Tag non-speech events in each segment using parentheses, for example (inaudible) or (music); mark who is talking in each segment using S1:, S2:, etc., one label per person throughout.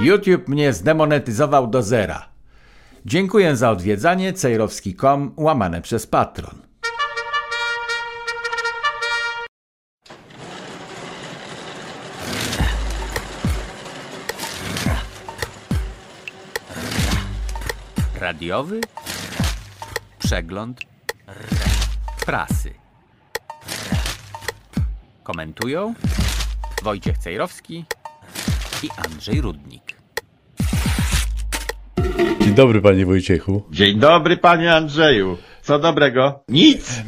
S1: YouTube mnie zdemonetyzował do zera. Dziękuję za odwiedzanie cejrowski.com łamane przez patron. Radiowy przegląd prasy. Komentują Wojciech Cejrowski i Andrzej Rudnik.
S2: Dzień dobry, panie Wojciechu.
S3: Dzień dobry, panie Andrzeju. Co dobrego? Nic.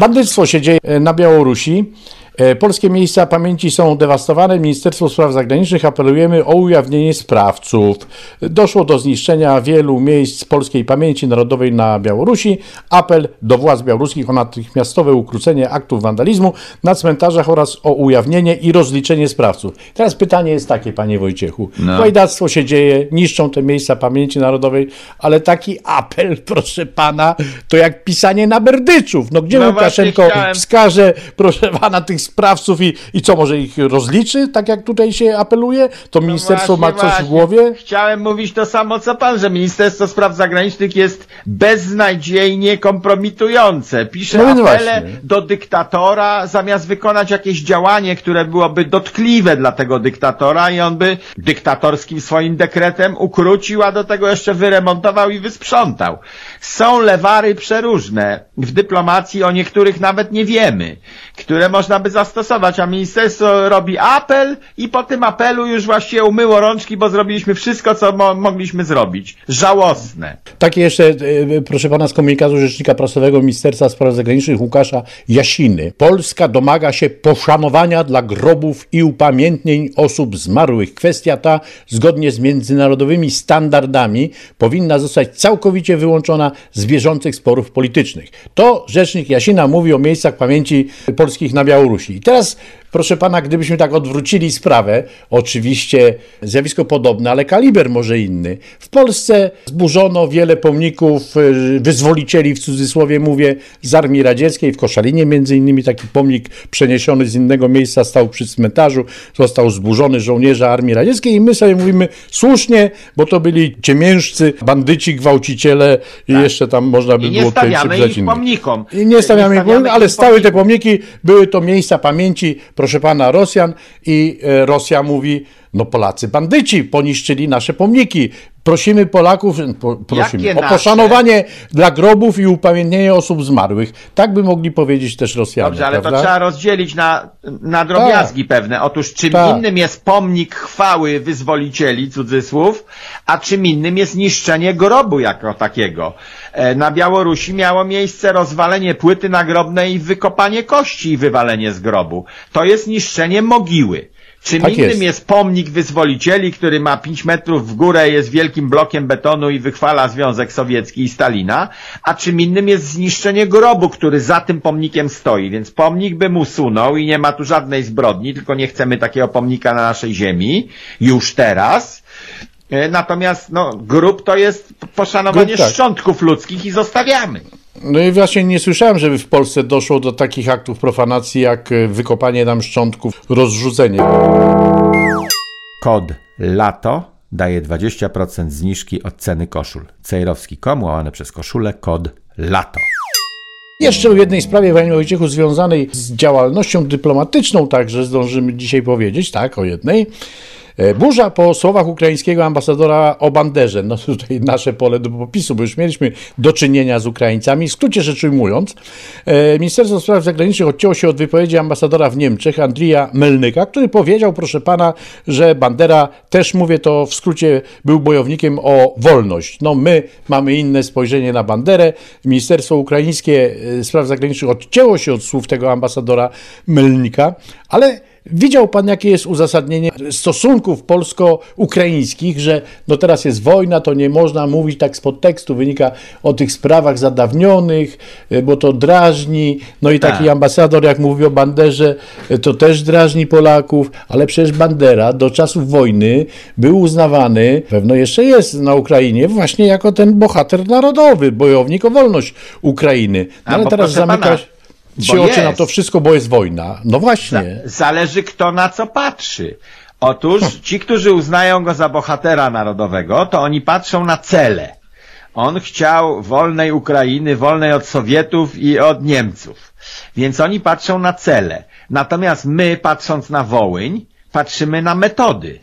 S2: Bandyctwo się dzieje na Białorusi. E, Polskie miejsca pamięci są dewastowane. Ministerstwo Spraw Zagranicznych apelujemy o ujawnienie sprawców. Doszło do zniszczenia wielu miejsc polskiej pamięci narodowej na Białorusi. Apel do władz białoruskich o natychmiastowe ukrócenie aktów wandalizmu na cmentarzach oraz o ujawnienie i rozliczenie sprawców. Teraz pytanie jest takie, panie Wojciechu.
S3: No.
S2: Łajdactwo się dzieje, niszczą te miejsca pamięci narodowej, ale taki apel, (laughs) proszę pana, to jak pisanie na berdyczów. No gdzie
S3: No
S2: Łukaszenko wskaże, proszę pana, tych sprawców i, i co, może ich rozliczy, tak jak tutaj się apeluje? To ministerstwo ma
S3: No
S2: coś w głowie?
S3: Chciałem mówić to samo co pan, że Ministerstwo Spraw Zagranicznych jest beznadziejnie kompromitujące. Pisze
S2: No
S3: apele
S2: właśnie.
S3: do dyktatora, zamiast wykonać jakieś działanie, które byłoby dotkliwe dla tego dyktatora i on by dyktatorskim swoim dekretem ukrócił, a do tego jeszcze wyremontował i wysprzątał. Są lewary przeróżne w dyplomacji, o niektórych nawet nie wiemy, które można by zastosować, a ministerstwo robi apel i po tym apelu już właściwie umyło rączki, bo zrobiliśmy wszystko, co mo mogliśmy zrobić. Żałosne.
S2: Takie jeszcze, e, proszę pana, z komunikatu Rzecznika Prasowego Ministerstwa Spraw Zagranicznych Łukasza Jasiny. Polska domaga się poszanowania dla grobów i upamiętnień osób zmarłych. Kwestia ta, zgodnie z międzynarodowymi standardami, powinna zostać całkowicie wyłączona z bieżących sporów politycznych. To Rzecznik Jasina mówi o miejscach pamięci polskich na Białorusi. I teraz, proszę pana, gdybyśmy tak odwrócili sprawę, oczywiście zjawisko podobne, ale kaliber może inny. W Polsce zburzono wiele pomników y, wyzwolicieli, w cudzysłowie mówię, z Armii Radzieckiej, w Koszalinie między innymi taki pomnik przeniesiony z innego miejsca stał przy cmentarzu, został zburzony żołnierze Armii Radzieckiej i my sobie mówimy słusznie, bo to byli ciemiężcy, bandyci, gwałciciele i jeszcze tam można by
S3: I
S2: było tutaj
S3: ich
S2: innych.
S3: pomnikom.
S2: I nie stawiamy,
S3: stawiamy
S2: pomników, ale stały te pomniki, były to miejsca pamięci, proszę pana, Rosjan i e, Rosja mówi, no Polacy bandyci poniszczyli nasze pomniki. Prosimy Polaków, po, prosimy
S3: Jakie
S2: o
S3: nasze?
S2: poszanowanie dla grobów i upamiętnienie osób zmarłych. Tak by mogli powiedzieć też Rosjanie,
S3: Dobrze, ale to
S2: prawda?
S3: trzeba rozdzielić na, na drobiazgi pewne. Otóż czym
S2: Tak.
S3: innym jest pomnik chwały wyzwolicieli, cudzysłów, a czym innym jest niszczenie grobu jako takiego. E, Na Białorusi miało miejsce rozwalenie płyty nagrobnej i wykopanie kości i wywalenie z grobu. To jest niszczenie mogiły. Czym
S2: Tak
S3: innym
S2: jest.
S3: jest. pomnik wyzwolicieli, który ma 5 metrów w górę, jest wielkim blokiem betonu i wychwala Związek Sowiecki i Stalina, a czym innym jest zniszczenie grobu, który za tym pomnikiem stoi. Więc pomnik bym usunął i nie ma tu żadnej zbrodni, tylko nie chcemy takiego pomnika na naszej ziemi, już teraz. E, Natomiast no, grób to jest poszanowanie
S2: Grób tak.
S3: szczątków ludzkich i zostawiamy.
S2: No i właśnie nie słyszałem, żeby w Polsce doszło do takich aktów profanacji, jak e, wykopanie nam szczątków, rozrzucenie.
S1: Kod LATO daje 20% zniżki od ceny koszul. Cejrowski.com łamane przez koszulę kod LATO.
S2: Jeszcze o jednej sprawie, panie Wojciechu, związanej z działalnością dyplomatyczną także zdążymy dzisiaj powiedzieć, tak, o jednej. E, Burza po słowach ukraińskiego ambasadora o banderze. No (laughs) tutaj nasze pole do popisu, bo już mieliśmy do czynienia z Ukraińcami. W skrócie rzecz ujmując, e, Ministerstwo Spraw Zagranicznych odcięło się od wypowiedzi ambasadora w Niemczech, Andrija Melnyka, który powiedział, proszę pana, że Bandera, też mówię to w skrócie, był bojownikiem o wolność. No my mamy inne spojrzenie na Banderę. Ministerstwo Ukraińskie e, Spraw Zagranicznych odcięło się od słów tego ambasadora Melnika, ale Widział pan, jakie jest uzasadnienie stosunków polsko-ukraińskich, że no teraz jest wojna, to nie można mówić tak z podtekstu, wynika o tych sprawach zadawnionych, y, bo to drażni. No i taki
S3: Tak.
S2: ambasador, jak mówi o Banderze, y, to też drażni Polaków, ale przecież Bandera do czasów wojny był uznawany, pewno jeszcze jest na Ukrainie, właśnie jako ten bohater narodowy, bojownik o wolność Ukrainy. No, ale teraz
S3: proszę pana,
S2: zamyka się oczy na to wszystko, bo jest wojna. No właśnie.
S3: Zależy kto na co patrzy. Otóż ci, którzy uznają go za bohatera narodowego, to oni patrzą na cele. On chciał wolnej Ukrainy, wolnej od Sowietów i od Niemców. Więc oni patrzą na cele. Natomiast my, patrząc na Wołyń, patrzymy na metody.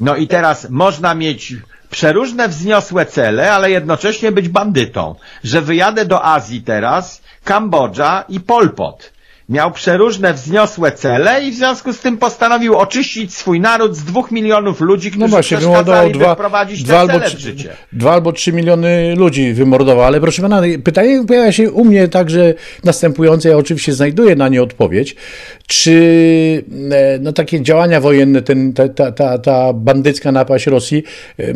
S3: No i teraz można mieć przeróżne wzniosłe cele, ale jednocześnie być bandytą. Że wyjadę do Azji teraz, Kambodża i Pol Pot. Miał przeróżne wzniosłe cele i w związku z tym postanowił oczyścić swój naród z dwóch milionów ludzi, którzy
S2: No właśnie,
S3: przeszkadzali
S2: dwa,
S3: wprowadzić
S2: dwa, albo,
S3: cele
S2: trzy- dwa albo trzy miliony ludzi wymordował. Ale proszę pana, pytanie pojawia się u mnie także następujące, ja oczywiście znajduję na nie odpowiedź. Czy e, no, takie działania wojenne, ten, ta, ta, ta, ta bandycka napaść Rosji e,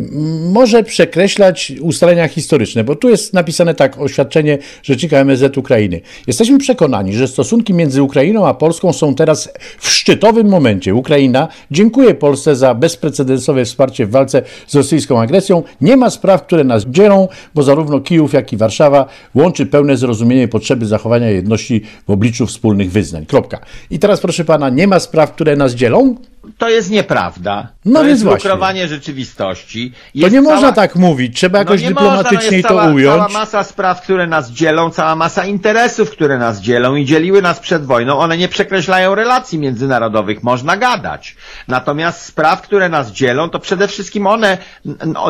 S2: może przekreślać ustalenia historyczne? Bo tu jest napisane tak, oświadczenie Rzecznika MSZ Ukrainy. Jesteśmy przekonani, że stosunki między Ukrainą a Polską są teraz w szczytowym momencie. Ukraina dziękuję Polsce za bezprecedensowe wsparcie w walce z rosyjską agresją. Nie ma spraw, które nas dzielą, bo zarówno Kijów, jak i Warszawa łączy pełne zrozumienie potrzeby zachowania jedności w obliczu wspólnych wyznań. Kropka. I teraz proszę pana, nie ma spraw, które nas dzielą?
S3: To jest nieprawda.
S2: No
S3: to
S2: więc
S3: jest
S2: właśnie.
S3: lukrowanie rzeczywistości.
S2: To
S3: Jest
S2: nie
S3: cała-
S2: można tak mówić. Trzeba jakoś
S3: no nie
S2: dyplomatycznie
S3: można, no
S2: to ująć.
S3: Cała masa spraw, które nas dzielą, cała masa interesów, które nas dzielą i dzieliły nas przed wojną, one nie przekreślają relacji międzynarodowych, można gadać. Natomiast spraw, które nas dzielą, to przede wszystkim one,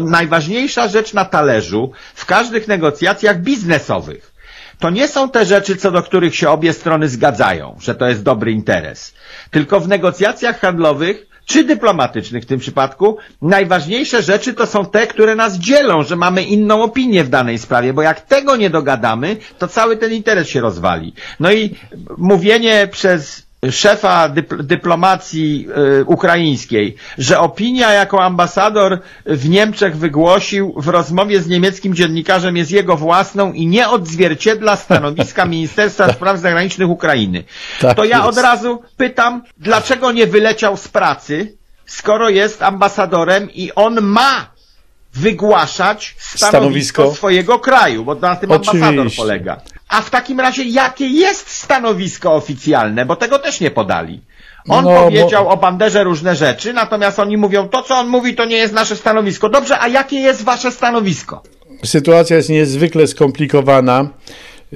S3: najważniejsza rzecz na talerzu w każdych negocjacjach biznesowych. To nie są te rzeczy, co do których się obie strony zgadzają, że to jest dobry interes. Tylko w negocjacjach handlowych czy dyplomatycznych w tym przypadku, najważniejsze rzeczy to są te, które nas dzielą, że mamy inną opinię w danej sprawie, bo jak tego nie dogadamy, to cały ten interes się rozwali. No i mówienie przez szefa dypl- dyplomacji y, ukraińskiej, że opinia, jaką ambasador w Niemczech wygłosił w rozmowie z niemieckim dziennikarzem jest jego własną i nie odzwierciedla stanowiska (laughs) Ministerstwa Spraw Zagranicznych Ukrainy.
S2: Tak
S3: to ja
S2: jest.
S3: od razu pytam, dlaczego nie wyleciał z pracy, skoro jest ambasadorem i on ma wygłaszać stanowisko,
S2: Stanowisko?
S3: swojego kraju, bo na tym ambasador
S2: Oczywiście.
S3: polega. A w takim razie jakie jest stanowisko oficjalne, bo tego też nie podali. On
S2: No, bo-
S3: powiedział o banderze różne rzeczy, natomiast oni mówią, to co on mówi, to nie jest nasze stanowisko. Dobrze, a jakie jest wasze stanowisko?
S2: Sytuacja jest niezwykle skomplikowana.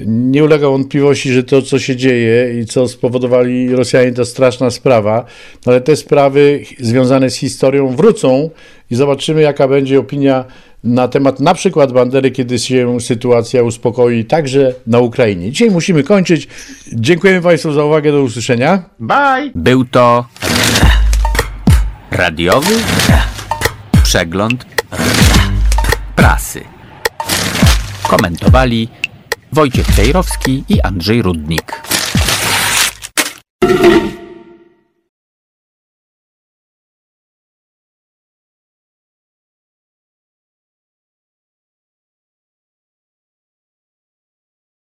S2: Nie ulega wątpliwości, że to, co się dzieje i co spowodowali Rosjanie, to straszna sprawa, no ale te sprawy związane z historią wrócą i zobaczymy, jaka będzie opinia na temat na przykład bandery, kiedy się sytuacja uspokoi, także na Ukrainie. Dzisiaj musimy kończyć. Dziękujemy Państwu za uwagę. Do usłyszenia.
S3: Bye!
S4: Był to radiowy przegląd prasy. Komentowali Wojciech Cejrowski i Andrzej Rudnik.